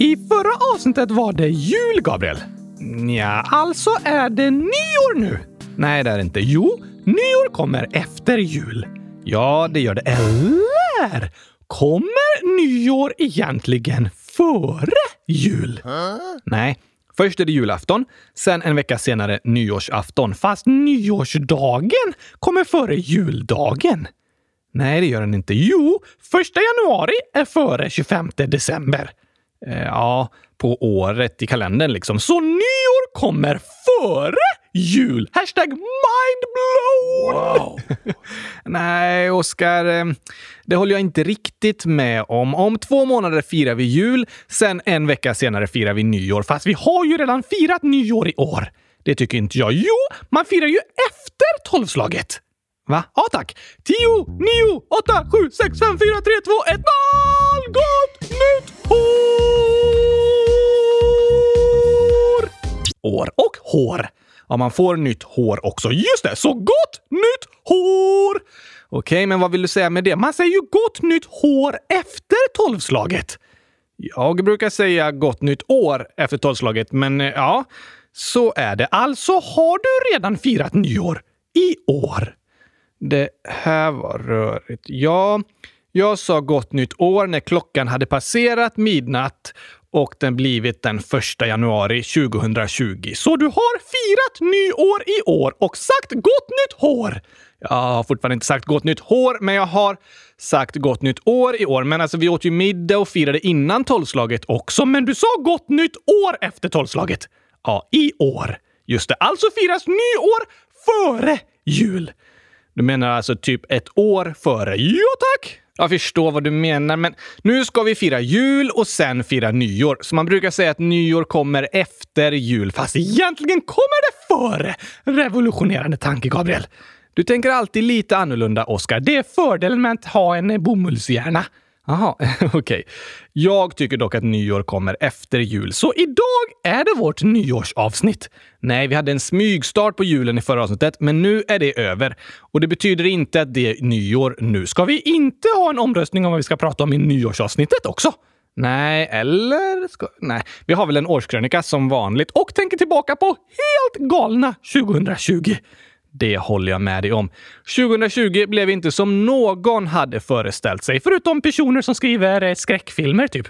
I förra avsnittet var det jul, Gabriel. Ja, alltså är det nyår nu. Nej, det är det inte. Jo, nyår kommer efter jul. Ja, det gör det. Eller kommer nyår egentligen före jul? Nej, först är det julafton, sen en vecka senare nyårsafton. Fast nyårsdagen kommer före juldagen. Nej, det gör den inte. Jo, första januari är före 25 december. Eh, ja, på året i kalendern liksom. Så nyår kommer före jul! Hashtag mindblown! Wow. Nej, Oskar. eh, Det håller jag inte riktigt med om. Om två månader firar vi jul, sen en vecka senare firar vi nyår. Fast vi har ju redan firat nyår i år. Det tycker inte jag. Jo, man firar ju efter tolvslaget. Va? Ja, tack. 10, 9, 8, 7, 6, 5, 4, 3, 2, 1, 0! Gott nytt år! År och hår. Ja, man får nytt hår också. Just det! Så gott nytt hår! Okej, men vad vill du säga med det? Man säger ju gott nytt hår efter tolvslaget. Jag brukar säga gott nytt år efter tolvslaget, men eh, ja, så är det. Alltså har du redan firat nyår i år. Det här var rörigt. Ja, jag sa gott nytt år när klockan hade passerat midnatt och den blivit den 1 januari 2020. Så du har firat nyår i år och sagt gott nytt hår! Jag har fortfarande inte sagt gott nytt hår, men jag har sagt gott nytt år i år. Men alltså, vi åt ju middag och firade innan tolvslaget också. Men du sa gott nytt år efter tolvslaget. Ja, i år. Just det. Alltså firas nyår före jul. Du menar alltså typ ett år före? Ja, tack! Jag förstår vad du menar, men nu ska vi fira jul och sen fira nyår. Så man brukar säga att nyår kommer efter jul, fast egentligen kommer det före. Revolutionerande tanke, Gabriel. Du tänker alltid lite annorlunda, Oskar. Det är fördelen med att ha en bomullshjärna. Jaha, okej. Jag tycker dock att nyår kommer efter jul, så idag är det vårt nyårsavsnitt. Nej, vi hade en smygstart på julen i förra avsnittet, men nu är det över. Och det betyder inte att det är nyår nu. Ska vi inte ha en omröstning om vad vi ska prata om i nyårsavsnittet också? Nej, eller? Ska... Nej, vi har väl en årskrönika som vanligt och tänker tillbaka på helt galna 2020. Det håller jag med dig om. 2020 blev inte som någon hade föreställt sig, förutom personer som skriver eh, skräckfilmer, typ.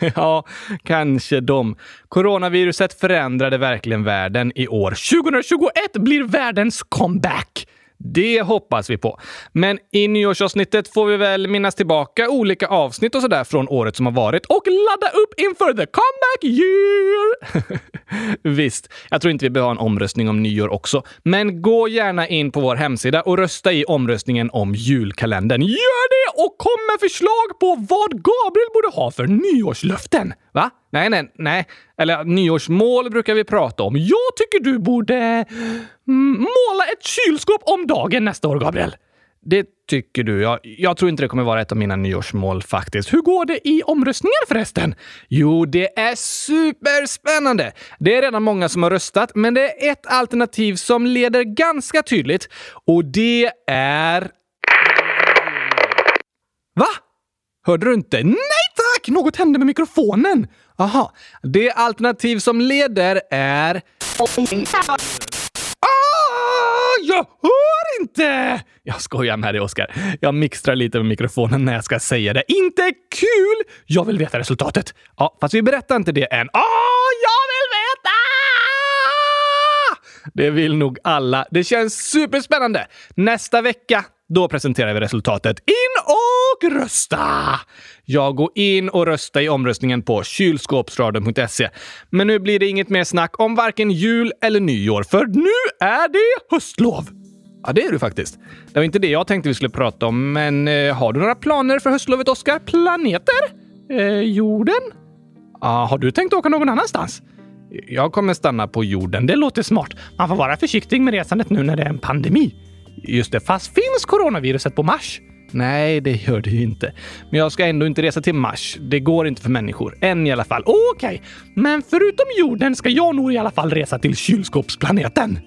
ja, kanske de. Coronaviruset förändrade verkligen världen i år. 2021 blir världens comeback! Det hoppas vi på. Men i nyårsavsnittet får vi väl minnas tillbaka olika avsnitt och sådär från året som har varit och ladda upp inför the comeback year! Visst, jag tror inte vi behöver ha en omröstning om nyår också. Men gå gärna in på vår hemsida och rösta i omröstningen om julkalendern. Gör det och kom med förslag på vad Gabriel borde ha för nyårslöften. Va? Nej, nej, nej. Eller nyårsmål brukar vi prata om. Jag tycker du borde mm, måla ett kylskåp om dagen nästa år, Gabriel. Det tycker du, Jag, Jag tror inte det kommer vara ett av mina nyårsmål faktiskt. Hur går det i omröstningen förresten? Jo, det är superspännande! Det är redan många som har röstat, men det är ett alternativ som leder ganska tydligt och det är... Va? Hörde du inte? Nej tack! Något hände med mikrofonen. Aha. Det alternativ som leder är... Ah, jag hör inte! Jag skojar med dig, Oskar. Jag mixtrar lite med mikrofonen när jag ska säga det. Inte kul! Jag vill veta resultatet. Ja, fast vi berättar inte det än. Ah, jag vet! Det vill nog alla. Det känns superspännande. Nästa vecka, då presenterar vi resultatet. In och rösta! Jag går in och röstar i omröstningen på kylskåpsradion.se. Men nu blir det inget mer snack om varken jul eller nyår, för nu är det höstlov. Ja, det är du faktiskt. Det var inte det jag tänkte vi skulle prata om, men eh, har du några planer för höstlovet, Oskar? Planeter? Eh, jorden? Ah, har du tänkt åka någon annanstans? Jag kommer stanna på jorden. Det låter smart. Man får vara försiktig med resandet nu när det är en pandemi. Just det, fast finns coronaviruset på Mars? Nej, det gör det ju inte. Men jag ska ändå inte resa till Mars. Det går inte för människor. Än i alla fall. Okej, okay. men förutom jorden ska jag nog i alla fall resa till kylskåpsplaneten.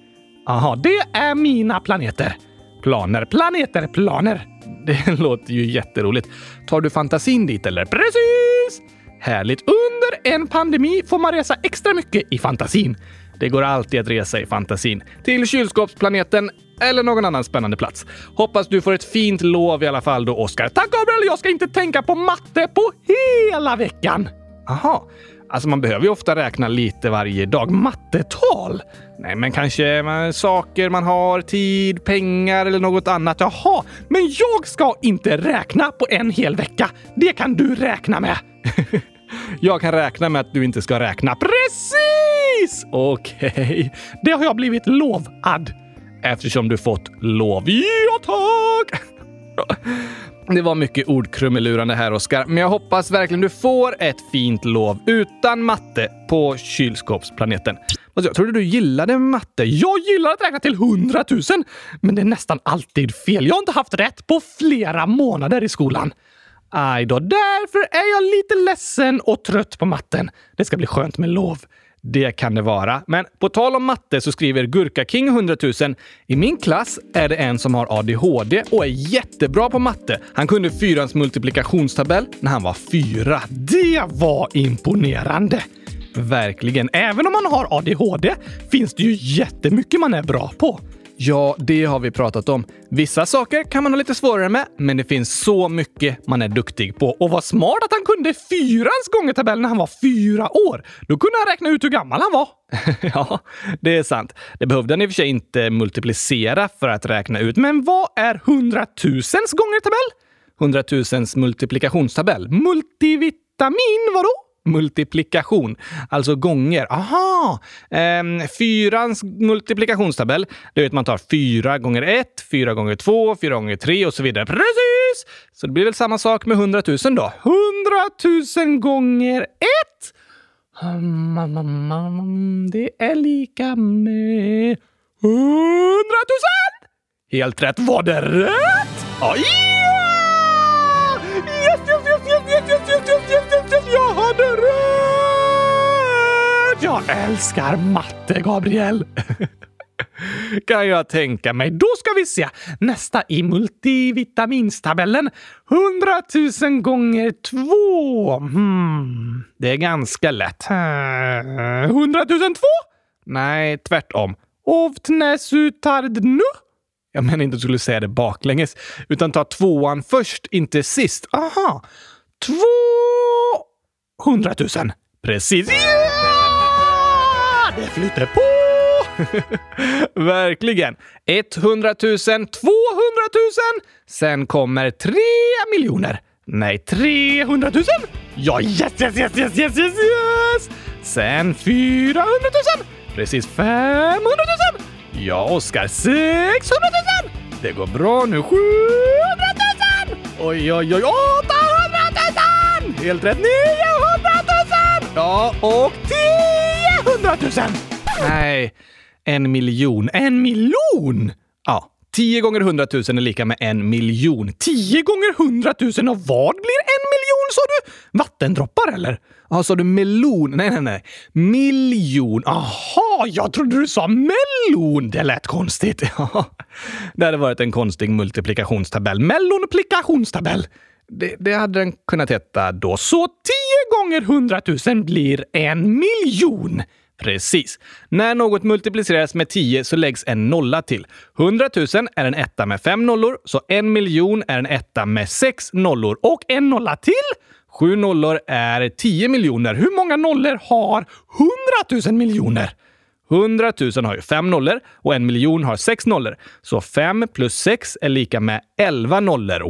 Aha, det är mina planeter. Planer, planeter, planer. Det låter ju jätteroligt. Tar du fantasin dit eller? Precis! Härligt! Under en pandemi får man resa extra mycket i fantasin. Det går alltid att resa i fantasin. Till kylskåpsplaneten eller någon annan spännande plats. Hoppas du får ett fint lov i alla fall då, Oskar. Tack Gabriel! Jag ska inte tänka på matte på hela veckan! Aha. Alltså man behöver ju ofta räkna lite varje dag. Mattetal? Nej, men kanske man, saker man har, tid, pengar eller något annat. Jaha, men jag ska inte räkna på en hel vecka. Det kan du räkna med. jag kan räkna med att du inte ska räkna. Precis! Okej, okay. det har jag blivit lovad. Eftersom du fått lov. Ja, tack! Det var mycket ordkrumelurande här, Oskar, men jag hoppas verkligen du får ett fint lov utan matte på kylskåpsplaneten. Alltså, jag trodde du gillade matte. Jag gillar att räkna till hundratusen, men det är nästan alltid fel. Jag har inte haft rätt på flera månader i skolan. Aj då, därför är jag lite ledsen och trött på matten. Det ska bli skönt med lov. Det kan det vara. Men på tal om matte så skriver Gurka King 100 000. I min klass är det en som har ADHD och är jättebra på matte. Han kunde fyrans multiplikationstabell när han var fyra. Det var imponerande! Verkligen. Även om man har ADHD finns det ju jättemycket man är bra på. Ja, det har vi pratat om. Vissa saker kan man ha lite svårare med, men det finns så mycket man är duktig på. Och vad smart att han kunde fyrans gångertabell när han var fyra år. Då kunde han räkna ut hur gammal han var. ja, det är sant. Det behövde han i och för sig inte multiplicera för att räkna ut. Men vad är hundratusens gångertabell? Hundratusens multiplikationstabell? Multivitamin vadå? Multiplikation, alltså gånger. Aha! Ehm, fyrans multiplikationstabell, det är att man tar fyra gånger ett, fyra gånger två, fyra gånger tre och så vidare. Precis! Så det blir väl samma sak med hundratusen då. Hundratusen gånger ett! Det är lika med hundratusen! Helt rätt. Var det rätt? Ja! yeah! Jag hade rätt! Jag älskar matte, Gabriel. kan jag tänka mig. Då ska vi se. Nästa i multivitaminstabellen. 100 000 gånger 2. Hmm. Det är ganska lätt. Eh, 100 002? Nej, tvärtom. Ovtnesutardnu? Jag menar inte att du skulle säga det baklänges, utan ta tvåan först, inte sist. Aha! Tvåhundratusen! Precis! Ja! Det flyter på! Verkligen! 100 000, 200 000. Sen kommer 3 miljoner. Nej, 300 000. Ja, yes, yes, yes, yes, yes, yes, yes! Sen 400 000. Precis 500 000. Ja, Oskar. 600 000! Det går bra nu. 700 000! Oj, oj, oj. 800 000! Helt rätt. 900 000! Ja, och 10 000! Nej, en miljon. En miljon! Ja, 10 gånger 100 000 är lika med en miljon. 10 gånger 100 000 och vad blir en miljon sa du? Vattendroppar eller? Ja, sa du melon? Nej, nej, nej. Miljon. Aha, jag trodde du sa mellon. Det lät konstigt. det hade varit en konstig multiplikationstabell. Mellonplikationstabell. Det, det hade den kunnat heta då. Så 10 gånger 100 000 blir en miljon. Precis. När något multipliceras med 10 så läggs en nolla till. 100 000 är en etta med fem nollor, så en miljon är en etta med sex nollor. Och en nolla till? Sju nollor är 10 miljoner. Hur många nollor har 100 000 miljoner? 100 000 har ju fem nollor och en miljon har sex nollor. Så 5 plus 6 är lika med 11 nollor.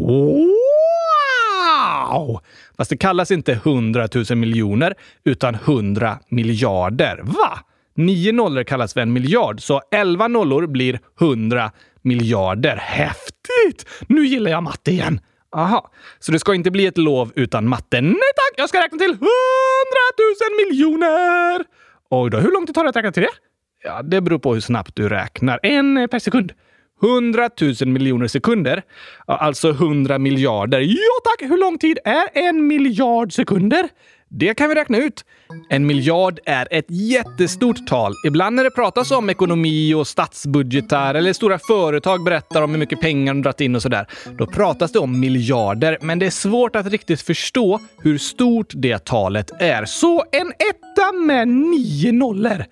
Wow! Fast det kallas inte 100 000 miljoner, utan 100 miljarder. Va? Nio nollor kallas för en miljard, så 11 nollor blir 100 miljarder. Häftigt! Nu gillar jag matte igen. Aha, så det ska inte bli ett lov utan matte? Nej tack! Jag ska räkna till 100 000 miljoner! Oj då, hur lång tid tar det att räkna till det? Ja, det beror på hur snabbt du räknar. En per sekund. 100 000 miljoner sekunder. Alltså 100 miljarder. Ja tack! Hur lång tid är en miljard sekunder? Det kan vi räkna ut. En miljard är ett jättestort tal. Ibland när det pratas om ekonomi och statsbudgetar eller stora företag berättar om hur mycket pengar de dragit in och sådär, då pratas det om miljarder. Men det är svårt att riktigt förstå hur stort det talet är. Så en etta med nio nollor.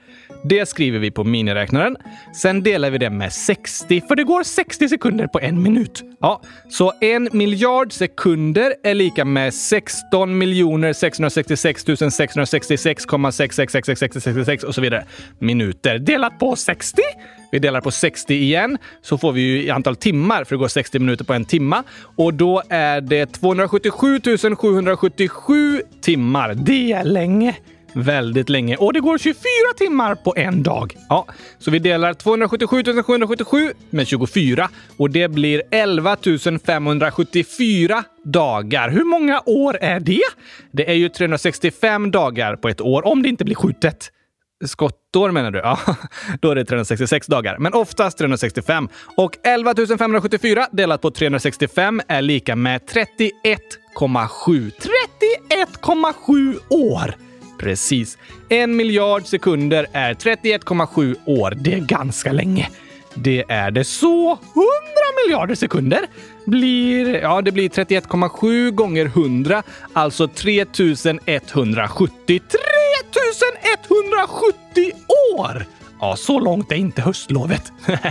Det skriver vi på miniräknaren. Sen delar vi det med 60, för det går 60 sekunder på en minut. Ja, så en miljard sekunder är lika med 16 miljoner 666 666,6666666 och så vidare minuter delat på 60. Vi delar på 60 igen, så får vi ju i antal timmar, för det går 60 minuter på en timma. Och då är det 277 777 timmar. Det är länge väldigt länge. Och det går 24 timmar på en dag. Ja, så vi delar 277 777 med 24 och det blir 11 574 dagar. Hur många år är det? Det är ju 365 dagar på ett år om det inte blir skjutet. Skottår menar du? Ja, då är det 366 dagar, men oftast 365. Och 11 574 delat på 365 är lika med 31,7. 31,7 år! Precis. En miljard sekunder är 31,7 år. Det är ganska länge. Det är det. Så 100 miljarder sekunder blir... Ja, det blir 31,7 gånger 100, alltså 3170. 3170 år! Ja, så långt är inte höstlovet.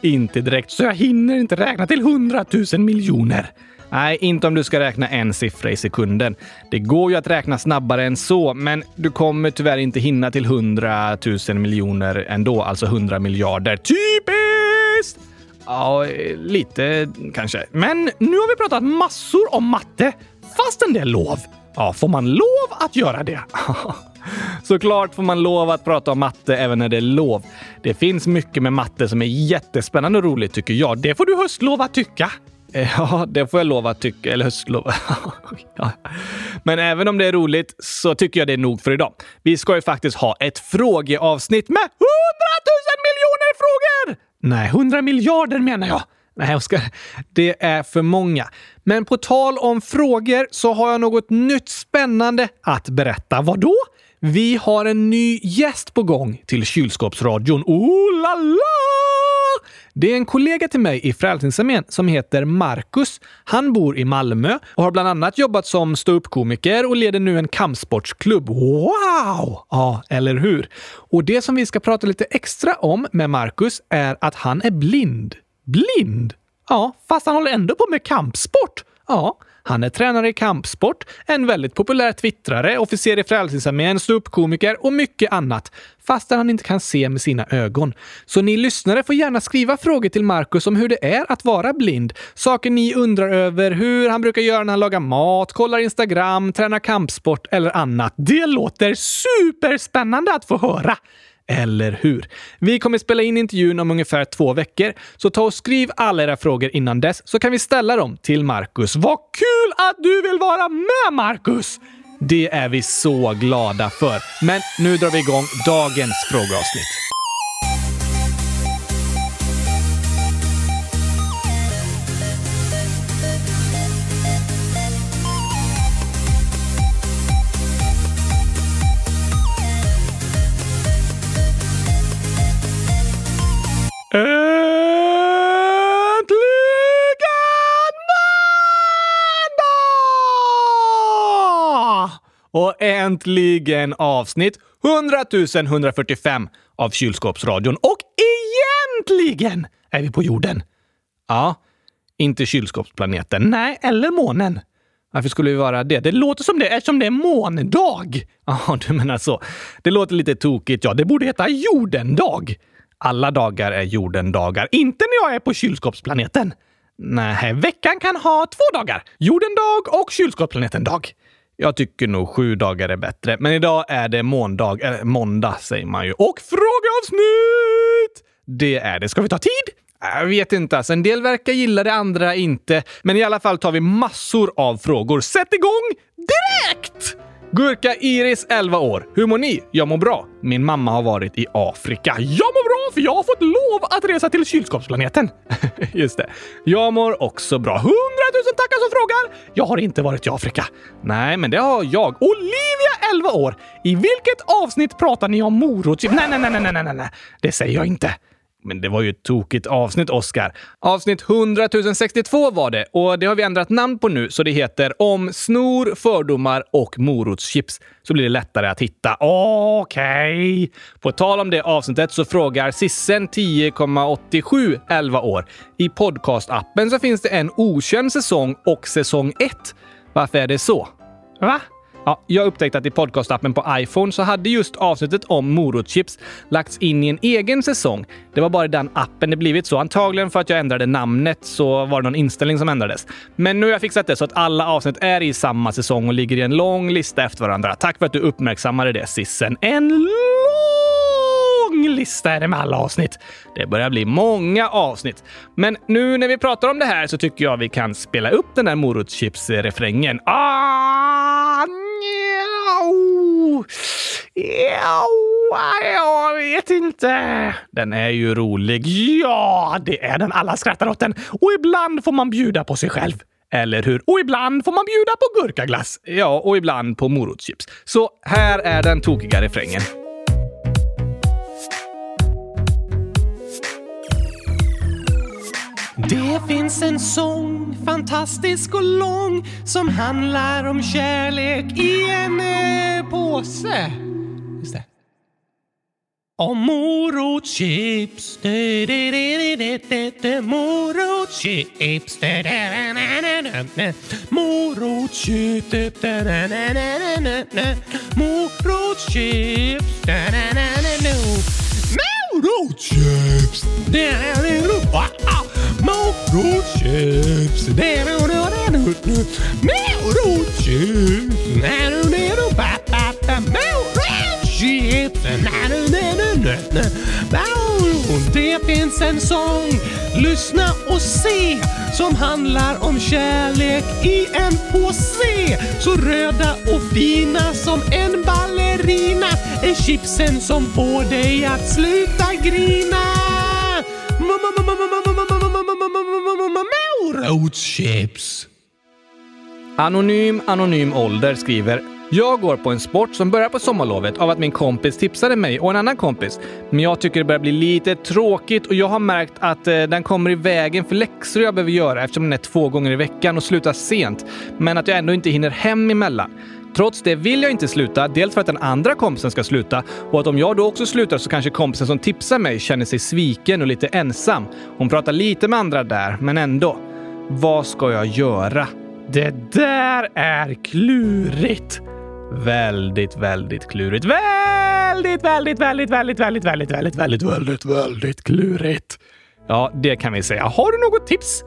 inte direkt, så jag hinner inte räkna till 100 000 miljoner. Nej, inte om du ska räkna en siffra i sekunden. Det går ju att räkna snabbare än så, men du kommer tyvärr inte hinna till 100 000 miljoner ändå, alltså 100 miljarder. Typiskt! Ja, lite kanske. Men nu har vi pratat massor om matte, fastän det är lov. Ja, får man lov att göra det? Såklart får man lov att prata om matte även när det är lov. Det finns mycket med matte som är jättespännande och roligt tycker jag. Det får du höstlov att tycka. Eh, ja, det får jag lova att tycka. Eller höstlova. ja. Men även om det är roligt så tycker jag det är nog för idag. Vi ska ju faktiskt ha ett frågeavsnitt med 100 000 miljoner frågor! Nej, 100 miljarder menar jag. Nej, Oskar. Det är för många. Men på tal om frågor så har jag något nytt spännande att berätta. Vad då? Vi har en ny gäst på gång till kylskåpsradion. Oh la la! Det är en kollega till mig i Frälsningsarmén som heter Marcus. Han bor i Malmö och har bland annat jobbat som ståuppkomiker och leder nu en kampsportsklubb. Wow! Ja, eller hur? Och det som vi ska prata lite extra om med Marcus är att han är blind. Blind? Ja, fast han håller ändå på med kampsport. Ja, han är tränare i kampsport, en väldigt populär twittrare, officer i Frälsningsarmén, ståuppkomiker och mycket annat, fastän han inte kan se med sina ögon. Så ni lyssnare får gärna skriva frågor till Marcus om hur det är att vara blind. Saker ni undrar över, hur han brukar göra när han lagar mat, kollar Instagram, tränar kampsport eller annat. Det låter superspännande att få höra! Eller hur? Vi kommer spela in intervjun om ungefär två veckor, så ta och skriv alla era frågor innan dess så kan vi ställa dem till Marcus. Vad kul att du vill vara med, Marcus! Det är vi så glada för. Men nu drar vi igång dagens frågeavsnitt. Och äntligen avsnitt 100 145 av Kylskåpsradion. Och egentligen är vi på jorden. Ja, inte kylskåpsplaneten. Nej, eller månen. Varför skulle vi vara det? Det låter som det eftersom det är måndag. Ja, du menar så. Det låter lite tokigt, ja. Det borde heta jordendag. Alla dagar är jordendagar. Inte när jag är på kylskåpsplaneten. Nej, veckan kan ha två dagar. Jordendag och kylskåpsplaneten-dag. Jag tycker nog sju dagar är bättre, men idag är det måndag, eller måndag säger man ju. Och frågeavsnitt! Det är det. Ska vi ta tid? Jag vet inte. Alltså, en del verkar gilla det, andra inte. Men i alla fall tar vi massor av frågor. Sätt igång direkt! Gurka Iris, 11 år. Hur mår ni? Jag mår bra. Min mamma har varit i Afrika. Jag mår bra! för jag har fått lov att resa till kylskåpsplaneten. Just det. Jag mår också bra. Hundratusen tackar som frågar! Jag har inte varit i Afrika. Nej, men det har jag. Olivia, 11 år. I vilket avsnitt pratar ni om morotschips? Nej, nej, nej, nej, nej, nej, det säger jag inte. Men det var ju ett tokigt avsnitt, Oscar. Avsnitt 100 062 var det och det har vi ändrat namn på nu så det heter Om snor, fördomar och morotschips. Så blir det lättare att hitta. Okej! Okay. På tal om det avsnittet så frågar Sissen 10,87 11 år. I podcastappen så finns det en okänd säsong och säsong 1. Varför är det så? Va? Ja, jag upptäckte att i podcastappen på iPhone så hade just avsnittet om morotschips lagts in i en egen säsong. Det var bara i den appen det blivit så. Antagligen för att jag ändrade namnet så var det någon inställning som ändrades. Men nu har jag fixat det så att alla avsnitt är i samma säsong och ligger i en lång lista efter varandra. Tack för att du uppmärksammade det, Sissen. En lång lista är det med alla avsnitt. Det börjar bli många avsnitt. Men nu när vi pratar om det här så tycker jag vi kan spela upp den där morotschips-refrängen. Ah! Jag vet inte. Den är ju rolig. Ja, det är den. Alla skrattar åt den. Och ibland får man bjuda på sig själv. Eller hur? Och ibland får man bjuda på gurkaglass. Ja, och ibland på morotschips. Så här är den tokiga refrängen. Det finns en sång, fantastisk och lång, som handlar om kärlek i en eh, påse. Just det. Om morotschips, morotschips, morotschips, morotschips, Moto chips. Moto chips. Moto chips. Moto chips. Morotschips. Det finns en sång, lyssna och se, som handlar om kärlek i en påse. Så röda och fina som en ballerina är chipsen som får dig att sluta grina. Morotschips. Anonym Anonym Ålder skriver jag går på en sport som börjar på sommarlovet av att min kompis tipsade mig och en annan kompis. Men jag tycker det börjar bli lite tråkigt och jag har märkt att eh, den kommer i vägen för läxor jag behöver göra eftersom den är två gånger i veckan och slutar sent. Men att jag ändå inte hinner hem emellan. Trots det vill jag inte sluta, dels för att den andra kompisen ska sluta och att om jag då också slutar så kanske kompisen som tipsar mig känner sig sviken och lite ensam. Hon pratar lite med andra där, men ändå. Vad ska jag göra? Det där är klurigt! Väldigt, väldigt klurigt. Väldigt, väldigt, väldigt, väldigt, väldigt, väldigt, väldigt, väldigt, väldigt, väldigt klurigt. Ja, det kan vi säga. Har du något tips?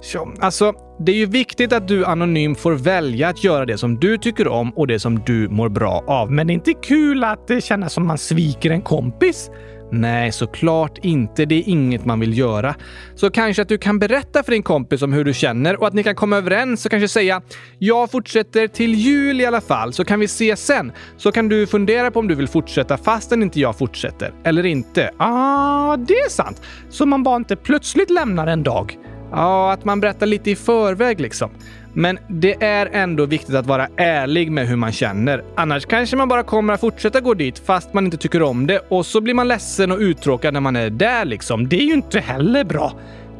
Så, alltså, det är ju viktigt att du anonym får välja att göra det som du tycker om och det som du mår bra av. Men det är inte kul att det känns som man sviker en kompis. Nej, såklart inte. Det är inget man vill göra. Så kanske att du kan berätta för din kompis om hur du känner och att ni kan komma överens och kanske säga “Jag fortsätter till jul i alla fall, så kan vi ses sen”. Så kan du fundera på om du vill fortsätta fastän inte jag fortsätter. Eller inte. Ah, det är sant. Så man bara inte plötsligt lämnar en dag. Ja, att man berättar lite i förväg liksom. Men det är ändå viktigt att vara ärlig med hur man känner. Annars kanske man bara kommer att fortsätta gå dit fast man inte tycker om det och så blir man ledsen och uttråkad när man är där liksom. Det är ju inte heller bra.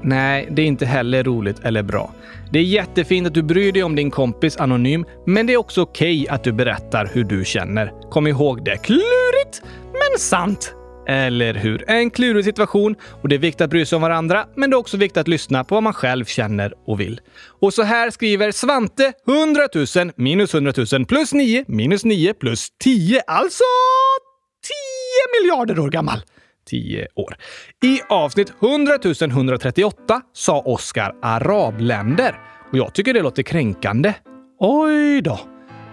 Nej, det är inte heller roligt eller bra. Det är jättefint att du bryr dig om din kompis anonym, men det är också okej okay att du berättar hur du känner. Kom ihåg det. Klurigt, men sant. Eller hur? En klurig situation och det är viktigt att bry sig om varandra, men det är också viktigt att lyssna på vad man själv känner och vill. Och så här skriver Svante 100 000 minus 100 000 plus 9 minus 9 plus 10, alltså 10 miljarder år gammal. 10 år. I avsnitt 100 138 sa Oscar arabländer och jag tycker det låter kränkande. Oj då.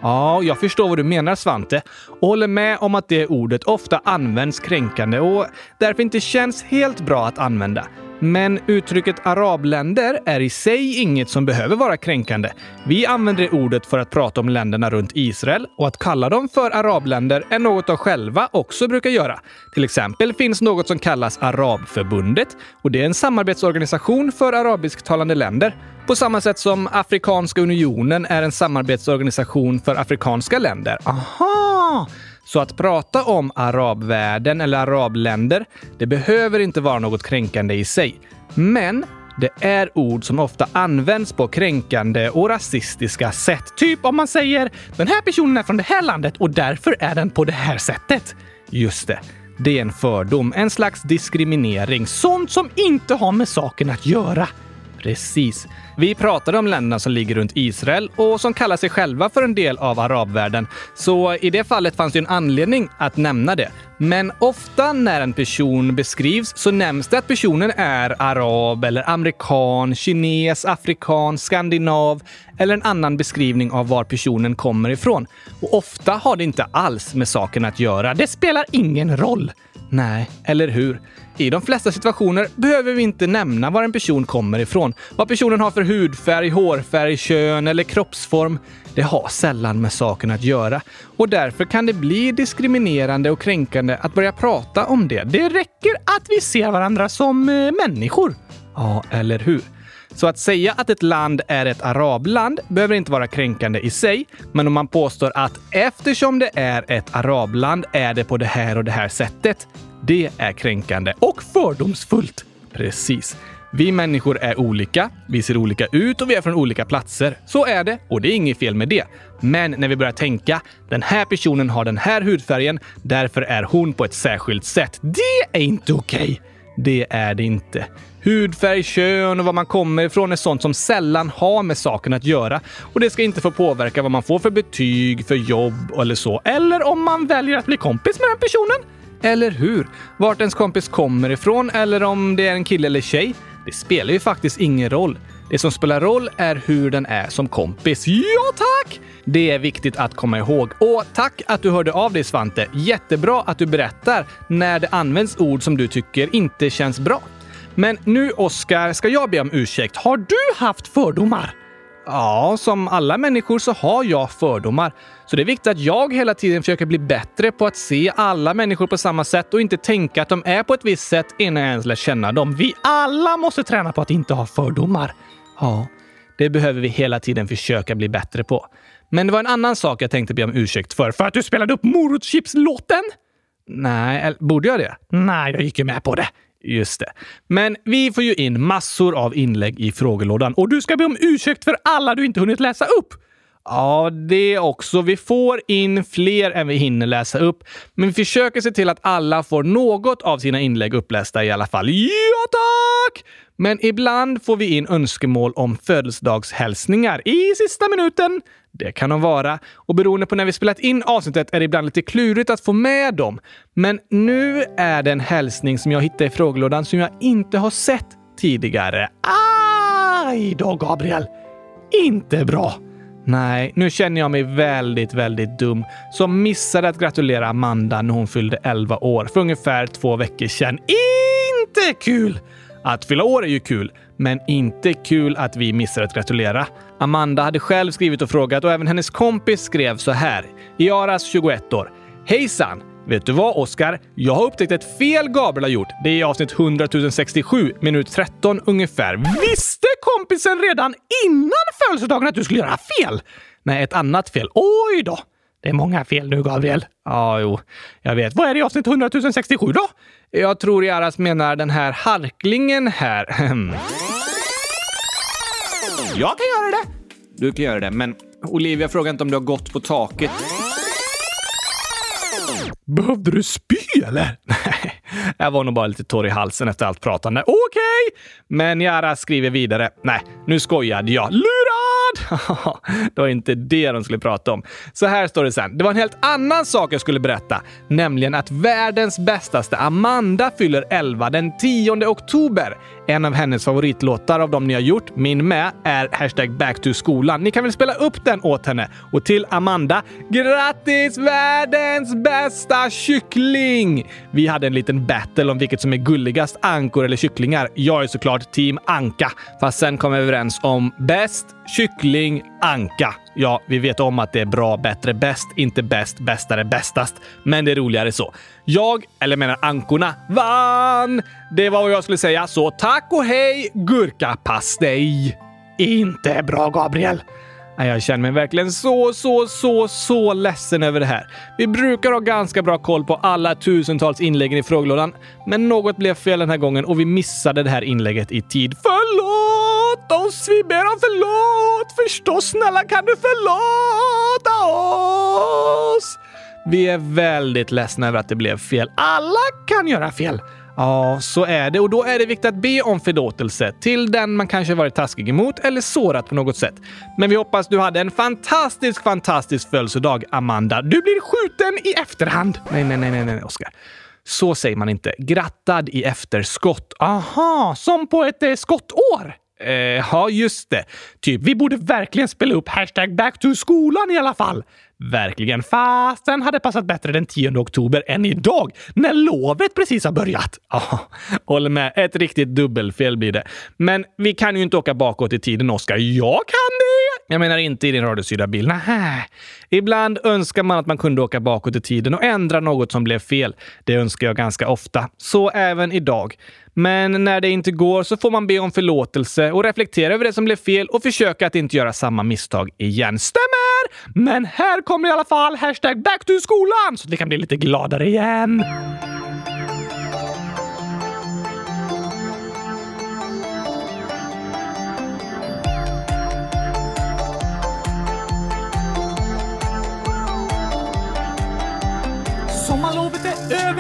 Ja, jag förstår vad du menar Svante och håller med om att det ordet ofta används kränkande och därför inte känns helt bra att använda. Men uttrycket arabländer är i sig inget som behöver vara kränkande. Vi använder det ordet för att prata om länderna runt Israel och att kalla dem för arabländer är något de själva också brukar göra. Till exempel finns något som kallas Arabförbundet och det är en samarbetsorganisation för arabisktalande länder. På samma sätt som Afrikanska unionen är en samarbetsorganisation för afrikanska länder. Aha! Så att prata om arabvärlden eller arabländer, det behöver inte vara något kränkande i sig. Men det är ord som ofta används på kränkande och rasistiska sätt. Typ om man säger “den här personen är från det här landet och därför är den på det här sättet”. Just det. Det är en fördom, en slags diskriminering. Sånt som inte har med saken att göra. Precis. Vi pratade om länderna som ligger runt Israel och som kallar sig själva för en del av arabvärlden. Så i det fallet fanns det en anledning att nämna det. Men ofta när en person beskrivs så nämns det att personen är arab eller amerikan, kines, afrikan, skandinav eller en annan beskrivning av var personen kommer ifrån. Och ofta har det inte alls med saken att göra. Det spelar ingen roll. Nej, eller hur? I de flesta situationer behöver vi inte nämna var en person kommer ifrån. Vad personen har för hudfärg, hårfärg, kön eller kroppsform. Det har sällan med saken att göra och därför kan det bli diskriminerande och kränkande att börja prata om det. Det räcker att vi ser varandra som eh, människor. Ja, eller hur? Så att säga att ett land är ett arabland behöver inte vara kränkande i sig, men om man påstår att eftersom det är ett arabland är det på det här och det här sättet, det är kränkande och fördomsfullt. Precis. Vi människor är olika, vi ser olika ut och vi är från olika platser. Så är det och det är inget fel med det. Men när vi börjar tänka, den här personen har den här hudfärgen, därför är hon på ett särskilt sätt. Det är inte okej. Okay. Det är det inte. Hudfärg, kön och var man kommer ifrån är sånt som sällan har med saken att göra och det ska inte få påverka vad man får för betyg, för jobb eller så. Eller om man väljer att bli kompis med den personen. Eller hur? Vart ens kompis kommer ifrån eller om det är en kille eller tjej. Det spelar ju faktiskt ingen roll. Det som spelar roll är hur den är som kompis. Ja, tack! Det är viktigt att komma ihåg. Och tack att du hörde av dig Svante. Jättebra att du berättar när det används ord som du tycker inte känns bra. Men nu, Oskar, ska jag be om ursäkt. Har du haft fördomar? Ja, som alla människor så har jag fördomar. Så det är viktigt att jag hela tiden försöker bli bättre på att se alla människor på samma sätt och inte tänka att de är på ett visst sätt innan jag ens lär känna dem. Vi alla måste träna på att inte ha fördomar. Ja, det behöver vi hela tiden försöka bli bättre på. Men det var en annan sak jag tänkte be om ursäkt för. För att du spelade upp Morotschips-låten? Nej, borde jag det? Nej, jag gick ju med på det. Just det. Men vi får ju in massor av inlägg i frågelådan och du ska be om ursäkt för alla du inte hunnit läsa upp. Ja, det också. Vi får in fler än vi hinner läsa upp, men vi försöker se till att alla får något av sina inlägg upplästa i alla fall. Ja, tack! Men ibland får vi in önskemål om födelsedagshälsningar i sista minuten. Det kan de vara. Och beroende på när vi spelat in avsnittet är det ibland lite klurigt att få med dem. Men nu är det en hälsning som jag hittade i frågelådan som jag inte har sett tidigare. Aj då, Gabriel! Inte bra! Nej, nu känner jag mig väldigt, väldigt dum som missade att gratulera Amanda när hon fyllde 11 år för ungefär två veckor sedan. Inte kul! Att fylla år är ju kul, men inte kul att vi missar att gratulera. Amanda hade själv skrivit och frågat och även hennes kompis skrev så här. Iaras, 21 år. Hejsan! Vet du vad, Oskar? Jag har upptäckt ett fel Gabriel har gjort. Det är i avsnitt 100 067, minut 13 ungefär. Visste kompisen redan innan födelsedagen att du skulle göra fel? Nej, ett annat fel. Oj då! Det är många fel nu, Gabriel. Ja, jo, jag vet. Vad är det i avsnitt 100 067 då? Jag tror Jaras menar den här harklingen här. jag kan göra det! Du kan göra det, men Olivia frågar inte om du har gått på taket. Behövde du spy eller? Nej, jag var nog bara lite torr i halsen efter allt pratande. Okej! Mig! Men Jara skriver vidare. Nej, nu skojade jag. Lurad! det var inte det de skulle prata om. Så här står det sen. Det var en helt annan sak jag skulle berätta, nämligen att världens bästaste Amanda fyller 11 den 10 oktober. En av hennes favoritlåtar av de ni har gjort, min med, är hashtag back to skolan. Ni kan väl spela upp den åt henne? Och till Amanda, grattis världens bästa kyckling! Vi hade en liten battle om vilket som är gulligast, ankor eller kycklingar. Jag är såklart team anka, fast sen kom vi överens om bäst kyckling anka. Ja, vi vet om att det är bra, bättre, bäst, inte bäst, bästare, bästast. Men det är roligare så. Jag, eller menar ankorna, vann! Det var vad jag skulle säga, så tack och hej gurkapastej! Inte bra, Gabriel. Jag känner mig verkligen så, så, så, så ledsen över det här. Vi brukar ha ganska bra koll på alla tusentals inläggen i frågelådan, men något blev fel den här gången och vi missade det här inlägget i tid. Förlåt oss! Vi ber om förlåt! Förstås, snälla kan du förlåta oss? Vi är väldigt ledsna över att det blev fel. Alla kan göra fel. Ja, så är det och då är det viktigt att be om förlåtelse till den man kanske varit taskig emot eller sårat på något sätt. Men vi hoppas du hade en fantastisk, fantastisk födelsedag, Amanda. Du blir skjuten i efterhand. Nej, nej, nej, nej, nej, Oskar. Så säger man inte. Grattad i efterskott. Aha, som på ett eh, skottår. Eh, ja, just det. Typ, vi borde verkligen spela upp hashtag back to skolan i alla fall. Verkligen. Fast den hade passat bättre den 10 oktober än idag, när lovet precis har börjat. Ja, håller med. Ett riktigt dubbelfel blir det. Men vi kan ju inte åka bakåt i tiden, Oskar. Jag kan det! Jag menar inte i din radiostyrda bil. Nähä. Ibland önskar man att man kunde åka bakåt i tiden och ändra något som blev fel. Det önskar jag ganska ofta. Så även idag. Men när det inte går så får man be om förlåtelse och reflektera över det som blev fel och försöka att inte göra samma misstag igen. Stämmer! Men här kommer i alla fall hashtag back to skolan så att vi kan bli lite gladare igen.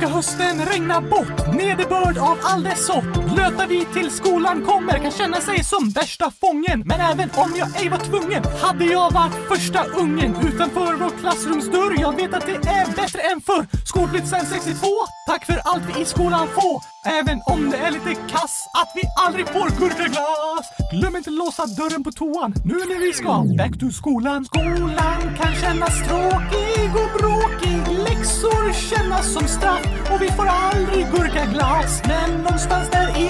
ska hösten regna bort, nederbörd av all dess sort. Blöta vi till skolan kommer kan känna sig som värsta fången. Men även om jag ej var tvungen hade jag varit första ungen utanför vår klassrumsdörr. Jag vet att det är bättre än förr. Skolplikt sen 62, tack för allt vi i skolan får. Även om det är lite kass att vi aldrig får gurkaglass. Glöm inte låsa dörren på toan nu när vi ska back to skolan. Skolan kan kännas tråkig och bråkig. Läxor kännas som straff och vi får aldrig gurkaglass. Men någonstans där i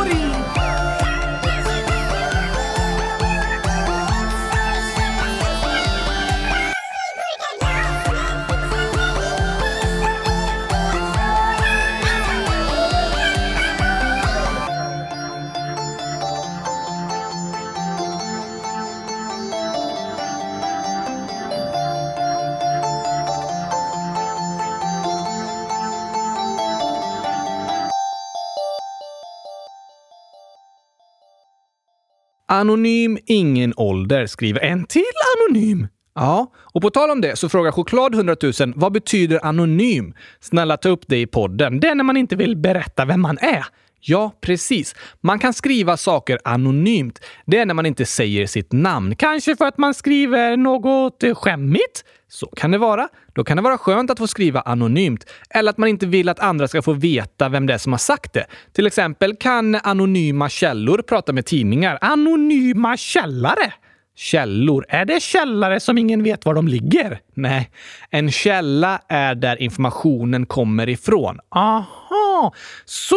Anonym, ingen ålder, skriver en till anonym. Ja, och på tal om det så frågar Choklad 100 000 vad betyder anonym? Snälla ta upp det i podden. Det är när man inte vill berätta vem man är. Ja, precis. Man kan skriva saker anonymt. Det är när man inte säger sitt namn. Kanske för att man skriver något skämmigt? Så kan det vara. Då kan det vara skönt att få skriva anonymt. Eller att man inte vill att andra ska få veta vem det är som har sagt det. Till exempel kan anonyma källor prata med tidningar. Anonyma källare? Källor. Är det källare som ingen vet var de ligger? Nej, en källa är där informationen kommer ifrån. Aha, så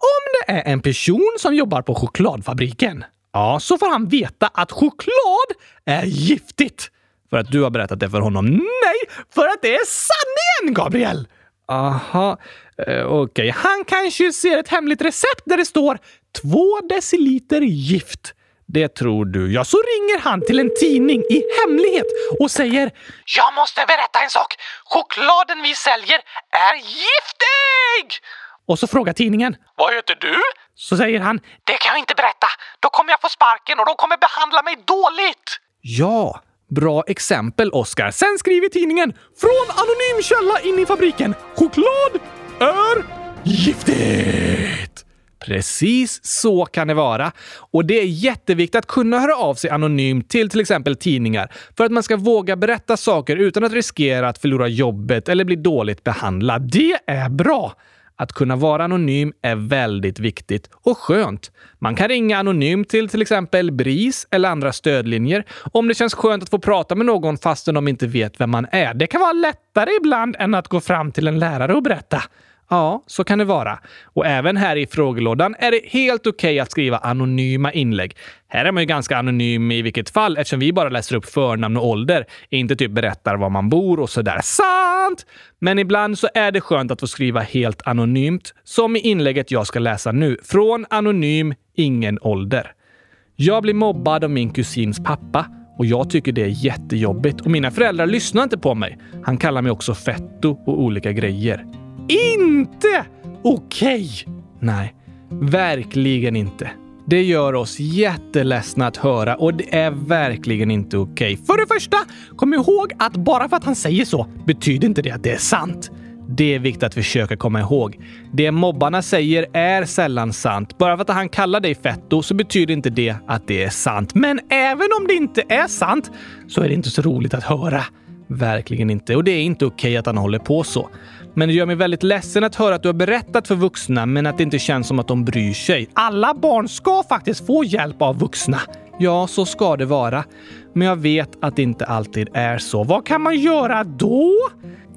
om det är en person som jobbar på chokladfabriken, ja, så får han veta att choklad är giftigt. För att du har berättat det för honom. Nej, för att det är sanningen, Gabriel! Aha, eh, okej. Okay. Han kanske ser ett hemligt recept där det står två deciliter gift. Det tror du. Ja, så ringer han till en tidning i hemlighet och säger “Jag måste berätta en sak. Chokladen vi säljer är giftig!” Och så frågar tidningen “Vad heter du?” Så säger han “Det kan jag inte berätta. Då kommer jag få sparken och de kommer behandla mig dåligt.” Ja, bra exempel, Oskar. Sen skriver tidningen “Från anonym källa in i fabriken. Choklad är giftigt!” Precis så kan det vara. Och det är jätteviktigt att kunna höra av sig anonymt till till exempel tidningar för att man ska våga berätta saker utan att riskera att förlora jobbet eller bli dåligt behandlad. Det är bra! Att kunna vara anonym är väldigt viktigt och skönt. Man kan ringa anonymt till till exempel BRIS eller andra stödlinjer om det känns skönt att få prata med någon fastän de inte vet vem man är. Det kan vara lättare ibland än att gå fram till en lärare och berätta. Ja, så kan det vara. Och även här i frågelådan är det helt okej okay att skriva anonyma inlägg. Här är man ju ganska anonym i vilket fall eftersom vi bara läser upp förnamn och ålder, inte typ berättar var man bor och sådär. Sant! Men ibland så är det skönt att få skriva helt anonymt, som i inlägget jag ska läsa nu. Från anonym, ingen ålder. Jag blir mobbad av min kusins pappa och jag tycker det är jättejobbigt och mina föräldrar lyssnar inte på mig. Han kallar mig också fetto och olika grejer inte okej! Okay. Nej, verkligen inte. Det gör oss jätteledsna att höra och det är verkligen inte okej. Okay. För det första, kom ihåg att bara för att han säger så betyder inte det att det är sant. Det är viktigt att försöka komma ihåg. Det mobbarna säger är sällan sant. Bara för att han kallar dig fetto så betyder inte det att det är sant. Men även om det inte är sant så är det inte så roligt att höra. Verkligen inte. Och det är inte okej att han håller på så. Men det gör mig väldigt ledsen att höra att du har berättat för vuxna, men att det inte känns som att de bryr sig. Alla barn ska faktiskt få hjälp av vuxna. Ja, så ska det vara. Men jag vet att det inte alltid är så. Vad kan man göra då?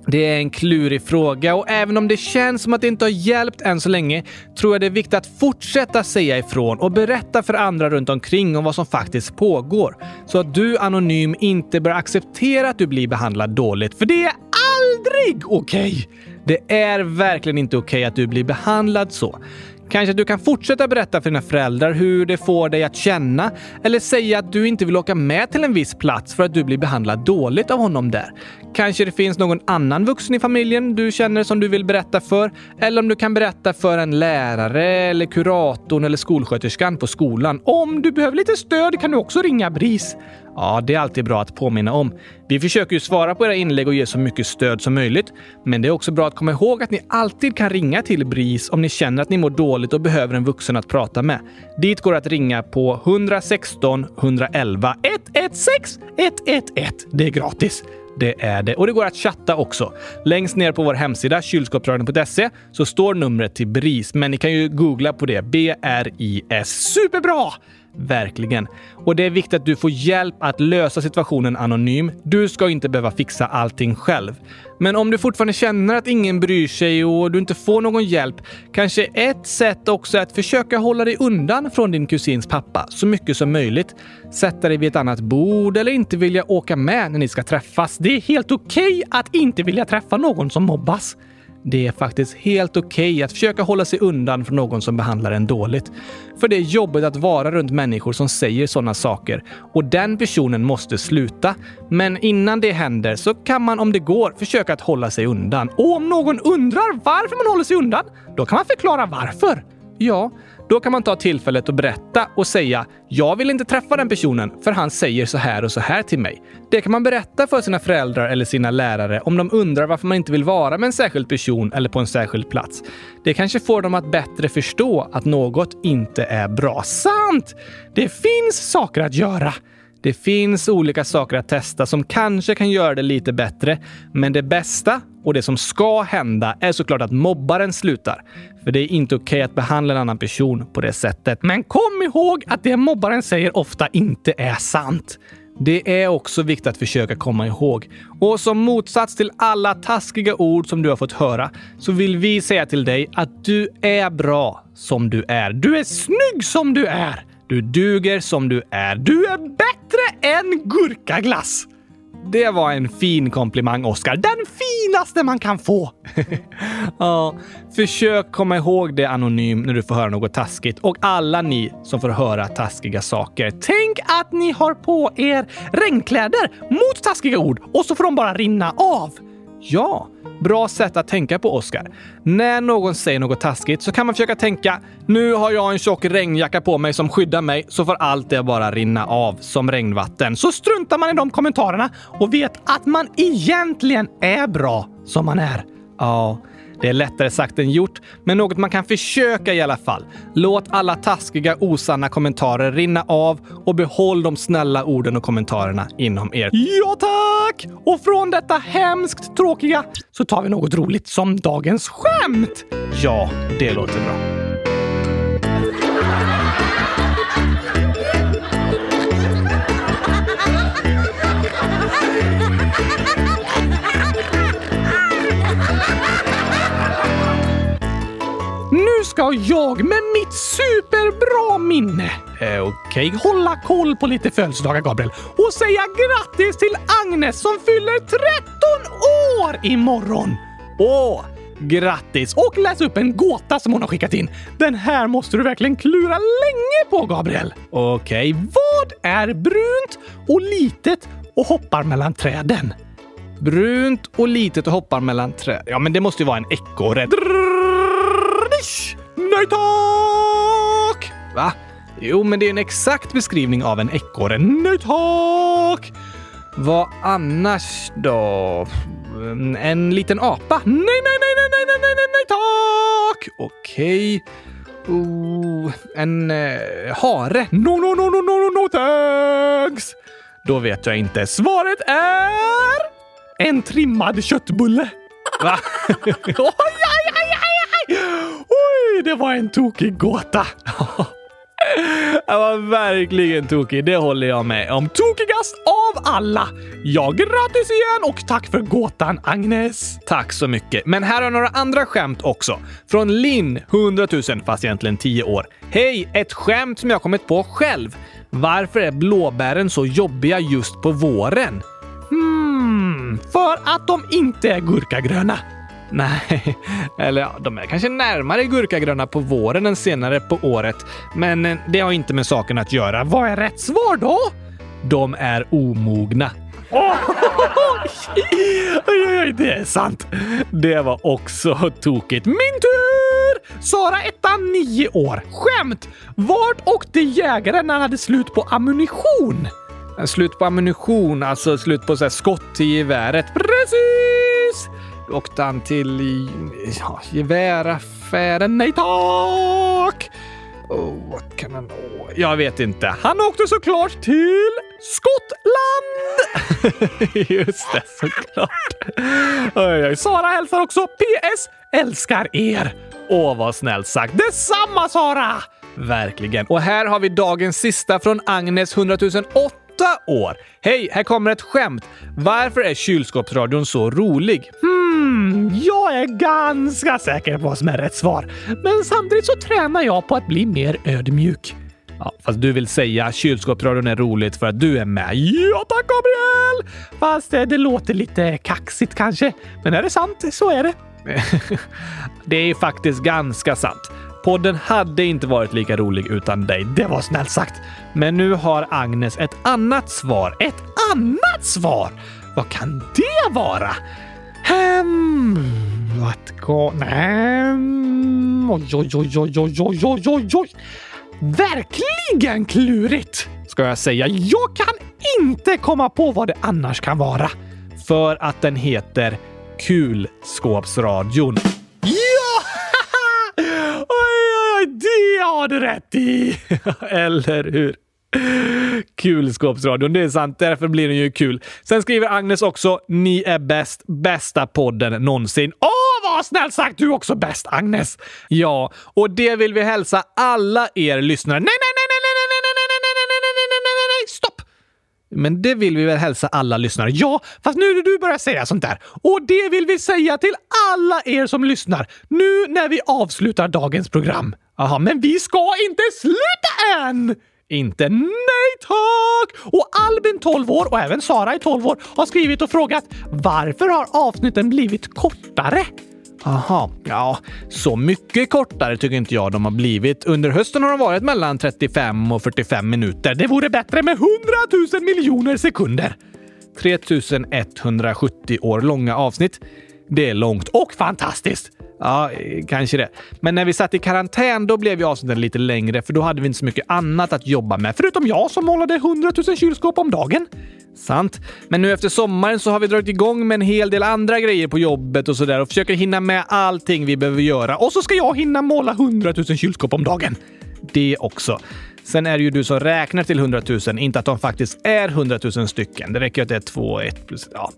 Det är en klurig fråga och även om det känns som att det inte har hjälpt än så länge tror jag det är viktigt att fortsätta säga ifrån och berätta för andra runt omkring om vad som faktiskt pågår. Så att du anonym inte börjar acceptera att du blir behandlad dåligt. För det är aldrig okej! Okay. Det är verkligen inte okej okay att du blir behandlad så. Kanske att du kan fortsätta berätta för dina föräldrar hur det får dig att känna eller säga att du inte vill åka med till en viss plats för att du blir behandlad dåligt av honom där. Kanske det finns någon annan vuxen i familjen du känner som du vill berätta för. Eller om du kan berätta för en lärare eller kuratorn eller skolsköterskan på skolan. Om du behöver lite stöd kan du också ringa BRIS. Ja, det är alltid bra att påminna om. Vi försöker ju svara på era inlägg och ge så mycket stöd som möjligt. Men det är också bra att komma ihåg att ni alltid kan ringa till BRIS om ni känner att ni mår dåligt och behöver en vuxen att prata med. Dit går att ringa på 116 111 116 111. Det är gratis. Det är det. Och det går att chatta också. Längst ner på vår hemsida kylskåpsradion.se så står numret till BRIS, men ni kan ju googla på det. B-R-I-S. Superbra! Verkligen. Och det är viktigt att du får hjälp att lösa situationen anonym. Du ska inte behöva fixa allting själv. Men om du fortfarande känner att ingen bryr sig och du inte får någon hjälp, kanske ett sätt också är att försöka hålla dig undan från din kusins pappa så mycket som möjligt. Sätta dig vid ett annat bord eller inte vilja åka med när ni ska träffas. Det är helt okej okay att inte vilja träffa någon som mobbas. Det är faktiskt helt okej okay att försöka hålla sig undan från någon som behandlar en dåligt. För det är jobbigt att vara runt människor som säger sådana saker och den personen måste sluta. Men innan det händer så kan man om det går försöka att hålla sig undan. Och om någon undrar varför man håller sig undan, då kan man förklara varför. Ja, då kan man ta tillfället och berätta och säga “Jag vill inte träffa den personen för han säger så här och så här till mig”. Det kan man berätta för sina föräldrar eller sina lärare om de undrar varför man inte vill vara med en särskild person eller på en särskild plats. Det kanske får dem att bättre förstå att något inte är bra. Sant! Det finns saker att göra. Det finns olika saker att testa som kanske kan göra det lite bättre, men det bästa och det som ska hända är såklart att mobbaren slutar. För det är inte okej okay att behandla en annan person på det sättet. Men kom ihåg att det mobbaren säger ofta inte är sant. Det är också viktigt att försöka komma ihåg. Och som motsats till alla taskiga ord som du har fått höra så vill vi säga till dig att du är bra som du är. Du är snygg som du är. Du duger som du är. Du är bättre än gurkaglass! Det var en fin komplimang, Oskar. Den finaste man kan få! ja, försök komma ihåg det anonym när du får höra något taskigt och alla ni som får höra taskiga saker. Tänk att ni har på er regnkläder mot taskiga ord och så får de bara rinna av. Ja, Bra sätt att tänka på, Oskar. När någon säger något taskigt så kan man försöka tänka nu har jag en tjock regnjacka på mig som skyddar mig så får allt det bara rinna av som regnvatten. Så struntar man i de kommentarerna och vet att man egentligen är bra som man är. Ja, det är lättare sagt än gjort, men något man kan försöka i alla fall. Låt alla taskiga, osanna kommentarer rinna av och behåll de snälla orden och kommentarerna inom er. Ja, tack! Och från detta hemskt tråkiga så tar vi något roligt som dagens skämt. Ja, det låter bra. Ska jag med mitt superbra minne, eh, okej, okay, hålla koll på lite födelsedagar, Gabriel, och säga grattis till Agnes som fyller 13 år imorgon! Åh, grattis! Och läs upp en gåta som hon har skickat in. Den här måste du verkligen klura länge på, Gabriel. Okej, okay, vad är brunt och litet och hoppar mellan träden? Brunt och litet och hoppar mellan träd. Ja, men det måste ju vara en ekorre. Nej tack! Va? Jo, men det är en exakt beskrivning av en ekorre. Nej tack! Vad annars då? Mm, en liten apa? Nej, nej, nej, nej, nej, nej, nej, nej, nej tack! Okej. Oh, en eh, hare? No, no, no, no, no, no, no, thanks! Då vet jag inte. Svaret är... En trimmad köttbulle. Va? oj, oj, oj, oj, oj! Oj, Det var en tokig gåta. Jag var verkligen tokig, det håller jag med om. Tokigast av alla! Ja, grattis igen och tack för gåtan, Agnes! Tack så mycket. Men här har några andra skämt också. Från Linn, 100 000, fast egentligen 10 år. Hej! Ett skämt som jag kommit på själv. Varför är blåbären så jobbiga just på våren? Hmm, för att de inte är gurkagröna. Nej, eller ja, de är kanske närmare gurkagröna på våren än senare på året. Men eh, det har inte med saken att göra. Vad är rätt svar då? De är omogna. Oh, oj, oj, oj, det är sant. Det var också tokigt. Min tur! Sara ettan, nio år. Skämt! Vart åkte jägaren när han hade slut på ammunition? Slut på ammunition, alltså slut på så här, skott i geväret. Precis! Åkte han till ja, geväraffären. Nej tack! Oh, vad kan han... Oh, jag vet inte. Han åkte såklart till Skottland! Just det, såklart. Oj, oj. Sara hälsar också PS. Älskar er! Åh, vad snällt sagt. Detsamma Sara! Verkligen. Och här har vi dagens sista från Agnes 100 008 år. Hej, här kommer ett skämt. Varför är kylskåpsradion så rolig? Hmm, jag är ganska säker på vad som är rätt svar. Men samtidigt så tränar jag på att bli mer ödmjuk. Ja, fast du vill säga kylskåpsradion är roligt för att du är med. Ja tack Gabriel! Fast det, det låter lite kaxigt kanske. Men är det sant så är det. det är faktiskt ganska sant. Podden hade inte varit lika rolig utan dig. Det var snällt sagt. Men nu har Agnes ett annat svar. Ett annat svar? Vad kan det vara? Hmm, att gå... Nej... Oj, oj, oj, oj, oj, oj, oj, oj. Verkligen klurigt, ska jag säga. Jag kan inte komma på vad det annars kan vara. För att den heter Kulskåpsradion. Det har du rätt i! Eller hur? Kulskåpsradion, det är sant. Därför blir den ju kul. Sen skriver Agnes också “Ni är bäst, bästa podden någonsin”. Åh, vad snällt sagt! Du är också bäst, Agnes! Ja, och det vill vi hälsa alla er lyssnare. Nej, nej, nej, nej, Men det vill vi väl hälsa alla lyssnare? Ja, fast nu när du börjar säga sånt där. Och det vill vi säga till alla er som lyssnar nu när vi avslutar dagens program. Jaha, men vi ska inte sluta än! Inte nej tack! Och Albin, 12 år, och även Sara i 12 år har skrivit och frågat varför har avsnitten blivit kortare? Aha, ja, så mycket kortare tycker inte jag de har blivit. Under hösten har de varit mellan 35 och 45 minuter. Det vore bättre med 100 000 miljoner sekunder. 3170 år långa avsnitt. Det är långt och fantastiskt. Ja, kanske det. Men när vi satt i karantän, då blev ju avsnitten lite längre för då hade vi inte så mycket annat att jobba med. Förutom jag som målade 100 000 kylskåp om dagen. Sant. Men nu efter sommaren så har vi dragit igång med en hel del andra grejer på jobbet och sådär och försöker hinna med allting vi behöver göra. Och så ska jag hinna måla 100 000 kylskåp om dagen. Det också. Sen är det ju du som räknar till 100 000, inte att de faktiskt är 100 000 stycken. Det räcker att det är två, ett plus... Ja.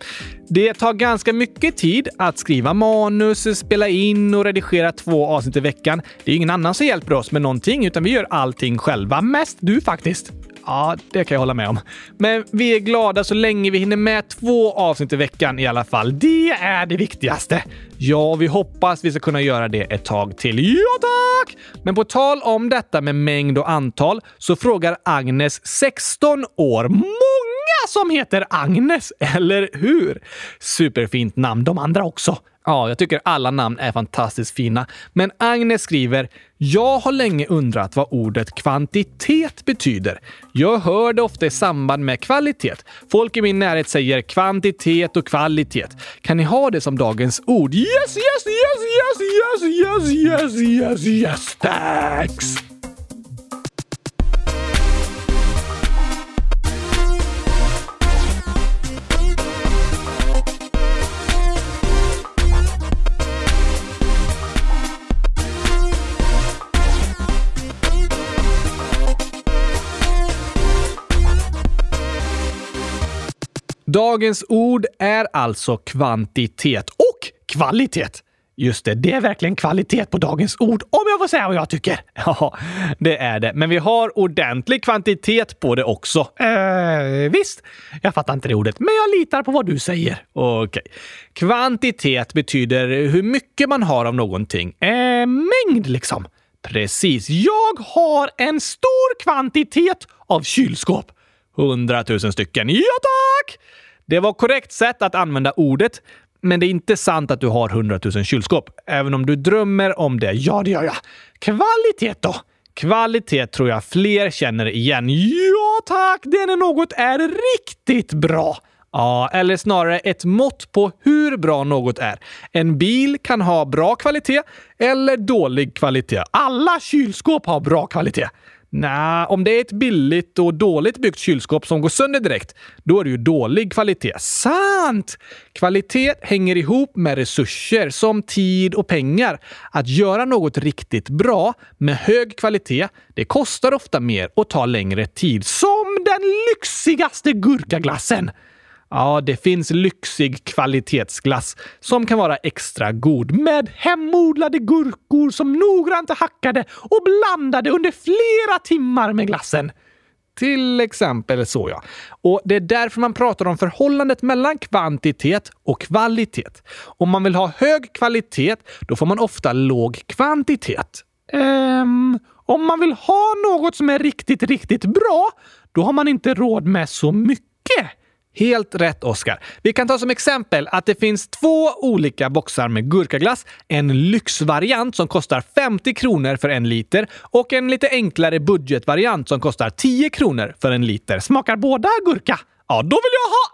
Det tar ganska mycket tid att skriva manus, spela in och redigera två avsnitt i veckan. Det är ingen annan som hjälper oss med någonting, utan vi gör allting själva. Mest du faktiskt. Ja, det kan jag hålla med om. Men vi är glada så länge vi hinner med två avsnitt i veckan i alla fall. Det är det viktigaste. Ja, vi hoppas vi ska kunna göra det ett tag till. Ja, tack! Men på tal om detta med mängd och antal så frågar Agnes, 16 år, många som heter Agnes, eller hur? Superfint namn de andra också. Ja, jag tycker alla namn är fantastiskt fina. Men Agnes skriver “Jag har länge undrat vad ordet kvantitet betyder. Jag hör det ofta i samband med kvalitet. Folk i min närhet säger kvantitet och kvalitet. Kan ni ha det som dagens ord? Yes, yes, yes, yes, yes, yes, yes, yes, yes, thanks! Dagens ord är alltså kvantitet och kvalitet. Just det, det är verkligen kvalitet på dagens ord, om jag får säga vad jag tycker. Ja, det är det. Men vi har ordentlig kvantitet på det också. Eh, visst. Jag fattar inte det ordet, men jag litar på vad du säger. Okej. Okay. Kvantitet betyder hur mycket man har av någonting. Eh, mängd liksom. Precis. Jag har en stor kvantitet av kylskåp. Hundratusen stycken. Ja, tack! Det var korrekt sätt att använda ordet, men det är inte sant att du har 100 000 kylskåp. Även om du drömmer om det. Ja, det gör jag. Kvalitet då? Kvalitet tror jag fler känner igen. Ja, tack! Det är när något är riktigt bra. Ja, eller snarare ett mått på hur bra något är. En bil kan ha bra kvalitet eller dålig kvalitet. Alla kylskåp har bra kvalitet. Nej, om det är ett billigt och dåligt byggt kylskåp som går sönder direkt, då är det ju dålig kvalitet. Sant! Kvalitet hänger ihop med resurser som tid och pengar. Att göra något riktigt bra med hög kvalitet, det kostar ofta mer och tar längre tid. Som den lyxigaste gurkaglassen! Ja, det finns lyxig kvalitetsglass som kan vara extra god med hemodlade gurkor som noggrant är hackade och blandade under flera timmar med glassen. Till exempel så ja. Och det är därför man pratar om förhållandet mellan kvantitet och kvalitet. Om man vill ha hög kvalitet, då får man ofta låg kvantitet. Ehm... om man vill ha något som är riktigt, riktigt bra, då har man inte råd med så mycket. Helt rätt, Oscar. Vi kan ta som exempel att det finns två olika boxar med gurkaglass. En lyxvariant som kostar 50 kronor för en liter och en lite enklare budgetvariant som kostar 10 kronor för en liter. Smakar båda gurka? Ja, då vill jag ha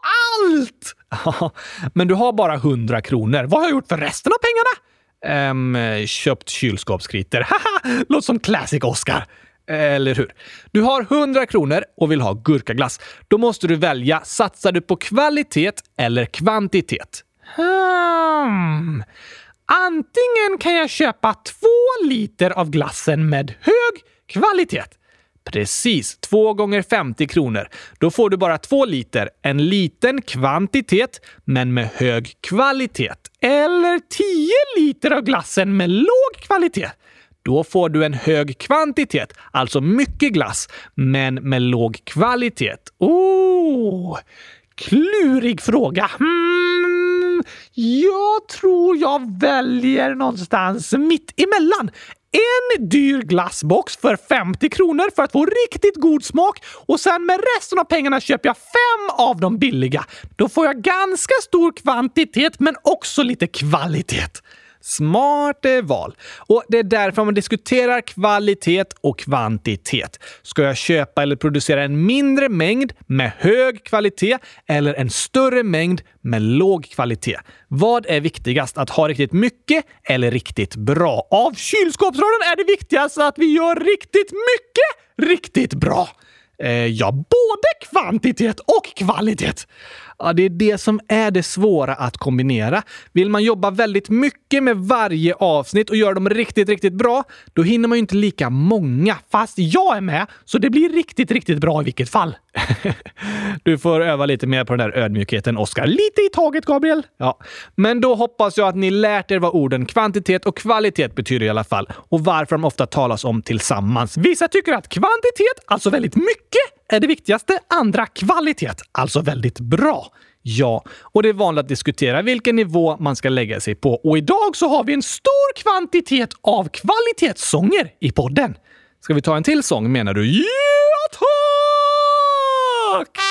allt! Men du har bara 100 kronor. Vad har jag gjort för resten av pengarna? Ehm, köpt kylskåpskritor. Haha! Låter som classic Oscar. Eller hur? Du har 100 kronor och vill ha gurkaglass. Då måste du välja, satsar du på kvalitet eller kvantitet? Hmm. Antingen kan jag köpa två liter av glassen med hög kvalitet. Precis, två gånger 50 kronor. Då får du bara två liter, en liten kvantitet, men med hög kvalitet. Eller 10 liter av glassen med låg kvalitet. Då får du en hög kvantitet, alltså mycket glass, men med låg kvalitet. Oh! Klurig fråga. Hmm, jag tror jag väljer någonstans mitt emellan. En dyr glassbox för 50 kronor för att få riktigt god smak och sen med resten av pengarna köper jag fem av de billiga. Då får jag ganska stor kvantitet men också lite kvalitet. Smart eh, val. Och det är därför man diskuterar kvalitet och kvantitet. Ska jag köpa eller producera en mindre mängd med hög kvalitet eller en större mängd med låg kvalitet? Vad är viktigast? Att ha riktigt mycket eller riktigt bra? Av kylskåpsradion är det viktigast att vi gör riktigt mycket riktigt bra. Eh, ja, både kvantitet och kvalitet. Ja, det är det som är det svåra att kombinera. Vill man jobba väldigt mycket med varje avsnitt och göra dem riktigt, riktigt bra, då hinner man ju inte lika många. Fast jag är med, så det blir riktigt, riktigt bra i vilket fall. du får öva lite mer på den där ödmjukheten, Oskar. Lite i taget, Gabriel. Ja, men då hoppas jag att ni lärt er vad orden kvantitet och kvalitet betyder i alla fall och varför de ofta talas om tillsammans. Vissa tycker att kvantitet, alltså väldigt mycket, är det viktigaste. Andra kvalitet, alltså väldigt bra. Ja, och det är vanligt att diskutera vilken nivå man ska lägga sig på. Och idag så har vi en stor kvantitet av kvalitetssånger i podden. Ska vi ta en till sång menar du? Ja, tack!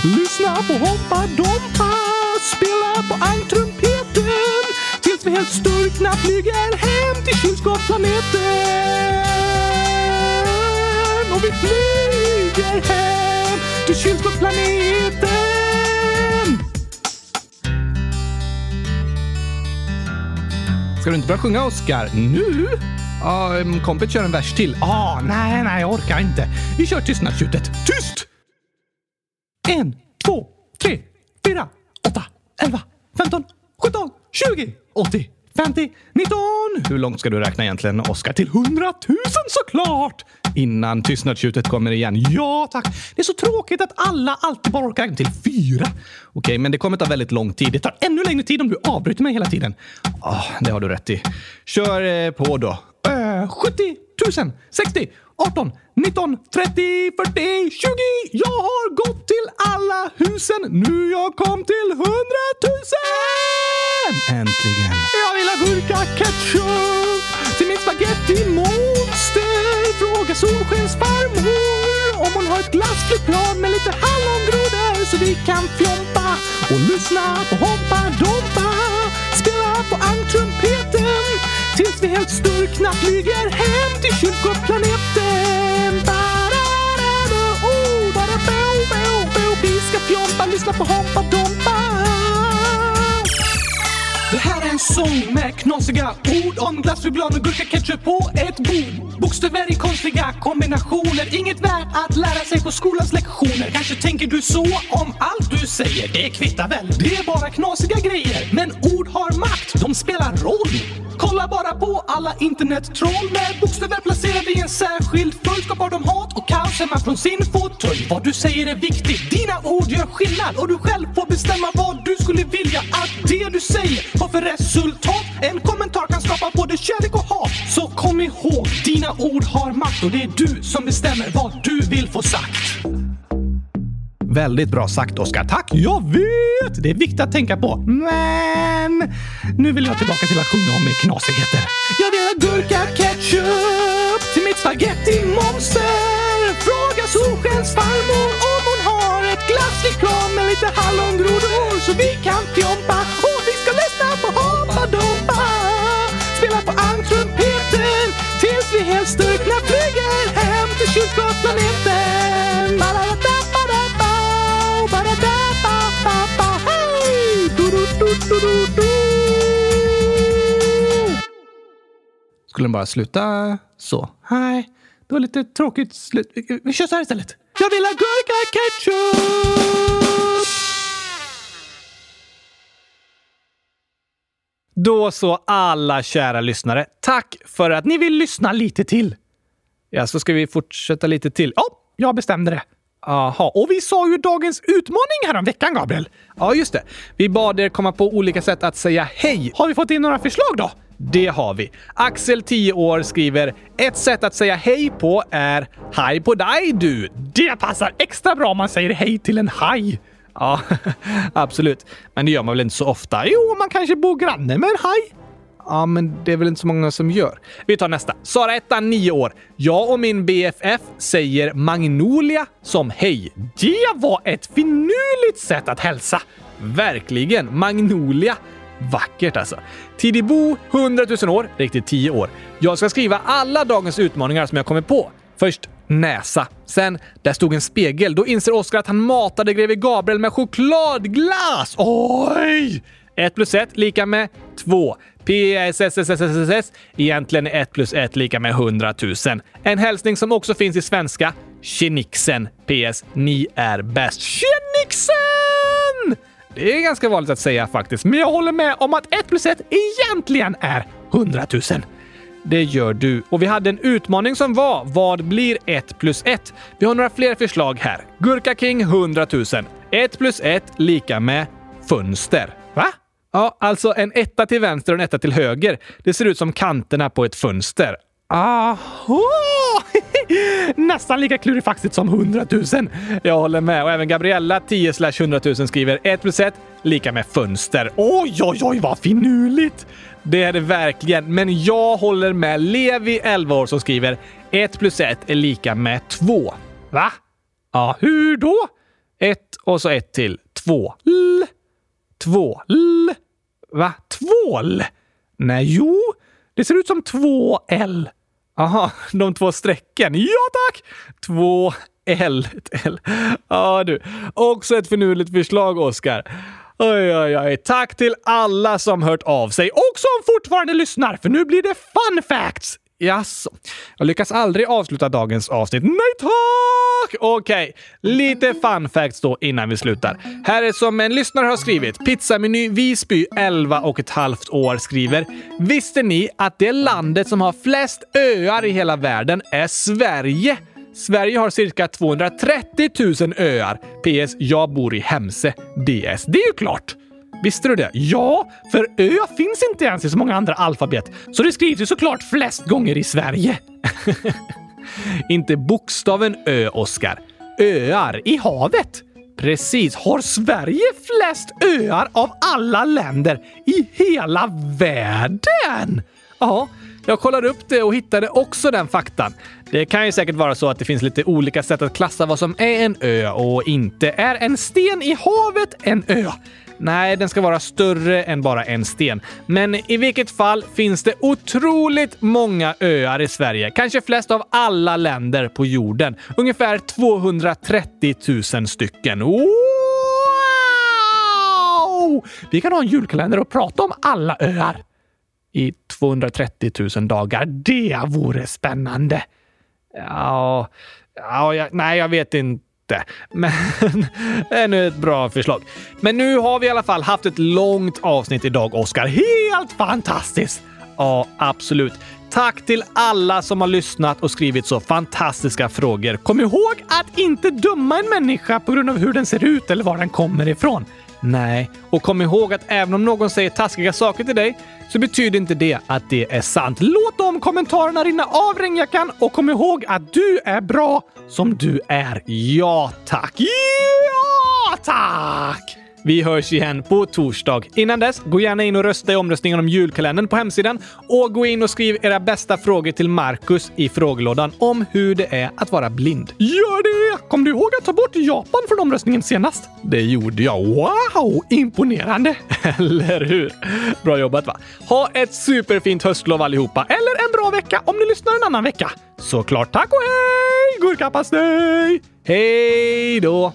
Lyssna på Hoppa Dompa, spela på Angtrumpeten. tills vi helt sturkna flyger hem till kylskåpsplaneten. Och vi flyger hem till kylskåpsplaneten. Ska du inte börja sjunga, Oscar Nu? Ja, um, kompet kör en vers till. Ah, nej, nej, jag orkar inte. Vi kör tystnadstjutet. Tyst! En, två, tre, fyra, åtta, elva, femton, sjutton, tjugo, åttio, femtio, nitton. Hur långt ska du räkna egentligen, Oskar? Till hundratusen såklart! Innan tystnadstjutet kommer igen. Ja, tack. Det är så tråkigt att alla alltid bara orkar räkna till fyra. Okej, men det kommer ta väldigt lång tid. Det tar ännu längre tid om du avbryter mig hela tiden. Oh, det har du rätt i. Kör eh, på då. Uh, 70 000, 60, 18, 19, 30, 40, 20. Jag har gått till alla husen. Nu jag kom till 100 000! Äntligen. Jag vill ha gurka ketchup till min spagettimonster. Fråga Solskens farmor om hon har ett glassflygplan med lite hallongrodor så vi kan fjompa och lyssna på Hoppa Dompa. Spela på ankrumpeten tills vi helt sturkna flyger hem till kylskåpsplaneten. Fjompa, lyssna på Hoppa Dompa. Det här är en sång med knasiga ord om glassflygplan och gurkaketchup på ett bord. Bokstäver i konstiga kombinationer, inget värt att lära sig på skolans lektioner. Kanske tänker du så om allt du säger, det kvittar väl. Det är bara knasiga grejer, men ord har makt, de spelar roll. Kolla bara på alla internettroll med bokstäver placerade i en särskild följd skapar de hat och kaos hemma från sin fåtölj. Vad du säger är viktigt, dina ord gör skillnad och du själv får bestämma vad du skulle vilja att det du säger har för resultat. En kommentar kan skapa både kärlek och hat. Så kom ihåg, dina ord har makt och det är du som bestämmer vad du vill få sagt. Väldigt bra sagt, Oskar. Tack! Jag vet! Det är viktigt att tänka på. Men nu vill jag tillbaka till att sjunga om knasigheter. Jag vill ha gurka ketchup till mitt spagetti-monster. Fråga Solskens farmor om hon har ett glasslikör med lite hallongrodor så vi kan fjompa Sturkna flyger hem till kylskåpsplaneten. Skulle den bara sluta så? Nej, det var lite tråkigt slut. Vi kör så här istället. Jag vill ha gurka ketchup! Då så alla kära lyssnare. Tack för att ni vill lyssna lite till. Ja, så ska vi fortsätta lite till. Ja, jag bestämde det. Aha, och vi sa ju dagens utmaning här om veckan, Gabriel. Ja, just det. Vi bad er komma på olika sätt att säga hej. Har vi fått in några förslag då? Det har vi. Axel, 10 år, skriver ett sätt att säga hej på är hej på dig du. Det passar extra bra om man säger hej till en haj. Ja, absolut. Men det gör man väl inte så ofta? Jo, man kanske bor granne med en haj. Ja, men det är väl inte så många som gör. Vi tar nästa. Sara ettan, 9 år. Jag och min BFF säger Magnolia som hej. Det var ett finurligt sätt att hälsa. Verkligen. Magnolia. Vackert alltså. Tidibo, 100 000 år, riktigt 10 år. Jag ska skriva alla dagens utmaningar som jag kommer på. Först näsa. Sen, där stod en spegel. Då inser Oskar att han matade greve Gabriel med chokladglass. Oj! 1 plus 1 lika med 2. PSSSSSS. Egentligen är 1 plus 1 lika med 100 000. En hälsning som också finns i svenska. Tjenixen. PS. Ni är bäst. Tjenixen! Det är ganska vanligt att säga faktiskt, men jag håller med om att 1 plus 1 egentligen är 100 000. Det gör du. Och vi hade en utmaning som var Vad blir 1 plus 1? Vi har några fler förslag här. Gurka King 100 000. 1 plus 1 lika med fönster. Va? Ja, alltså en etta till vänster och en etta till höger. Det ser ut som kanterna på ett fönster. Aha! Nästan lika klurifaxigt som 100 000. Jag håller med. Och även Gabriella 10 100 000 skriver 1 plus 1 lika med fönster. Oj, oj, oj, vad finurligt! Det är det verkligen, men jag håller med Levi 11 år som skriver 1 plus 1 är lika med 2. Va? Ja, hur då? 1 och så 1 till. 2. L. 2. L. Va? Tvål? Nej, jo. Det ser ut som 2 L. Aha, de två strecken. Ja tack! Två L. Ett L. Ja du. Också ett finurligt förslag, Oskar. Oj, oj, oj. Tack till alla som hört av sig och som fortfarande lyssnar, för nu blir det fun facts! Jaså? Jag lyckas aldrig avsluta dagens avsnitt. Nej tack! Okej, lite fun facts då innan vi slutar. Här är som en lyssnare har skrivit. Pizzameny Visby, 11 och ett halvt år, skriver. Visste ni att det landet som har flest öar i hela världen är Sverige? Sverige har cirka 230 000 öar. PS. Jag bor i Hemse. DS. Det är ju klart! Visste du det? Ja, för ö finns inte ens i så många andra alfabet, så det skrivs ju såklart flest gånger i Sverige. Inte bokstaven Ö, Oskar. Öar i havet. Precis. Har Sverige flest öar av alla länder i hela världen? Ja, jag kollade upp det och hittade också den faktan. Det kan ju säkert vara så att det finns lite olika sätt att klassa vad som är en ö och inte. Är en sten i havet en ö? Nej, den ska vara större än bara en sten. Men i vilket fall finns det otroligt många öar i Sverige. Kanske flest av alla länder på jorden. Ungefär 230 000 stycken. Wow! Vi kan ha en julkalender och prata om alla öar. I 230 000 dagar. Det vore spännande. Ja, ja jag, nej, jag vet inte inte. Men ännu ett bra förslag. Men nu har vi i alla fall haft ett långt avsnitt idag, Oskar. Helt fantastiskt! Ja, absolut. Tack till alla som har lyssnat och skrivit så fantastiska frågor. Kom ihåg att inte döma en människa på grund av hur den ser ut eller var den kommer ifrån. Nej, och kom ihåg att även om någon säger taskiga saker till dig så betyder inte det att det är sant. Låt de kommentarerna rinna av regnjackan och kom ihåg att du är bra som du är. Ja, tack! Ja, tack! Vi hörs igen på torsdag. Innan dess, gå gärna in och rösta i omröstningen om julkalendern på hemsidan och gå in och skriv era bästa frågor till Marcus i frågelådan om hur det är att vara blind. Gör det! Kom du ihåg att ta bort Japan från omröstningen senast? Det gjorde jag. Wow! Imponerande! Eller hur? Bra jobbat va? Ha ett superfint höstlov allihopa, eller en bra vecka om ni lyssnar en annan vecka. Såklart tack och hej! Gurkapastej! Hej då!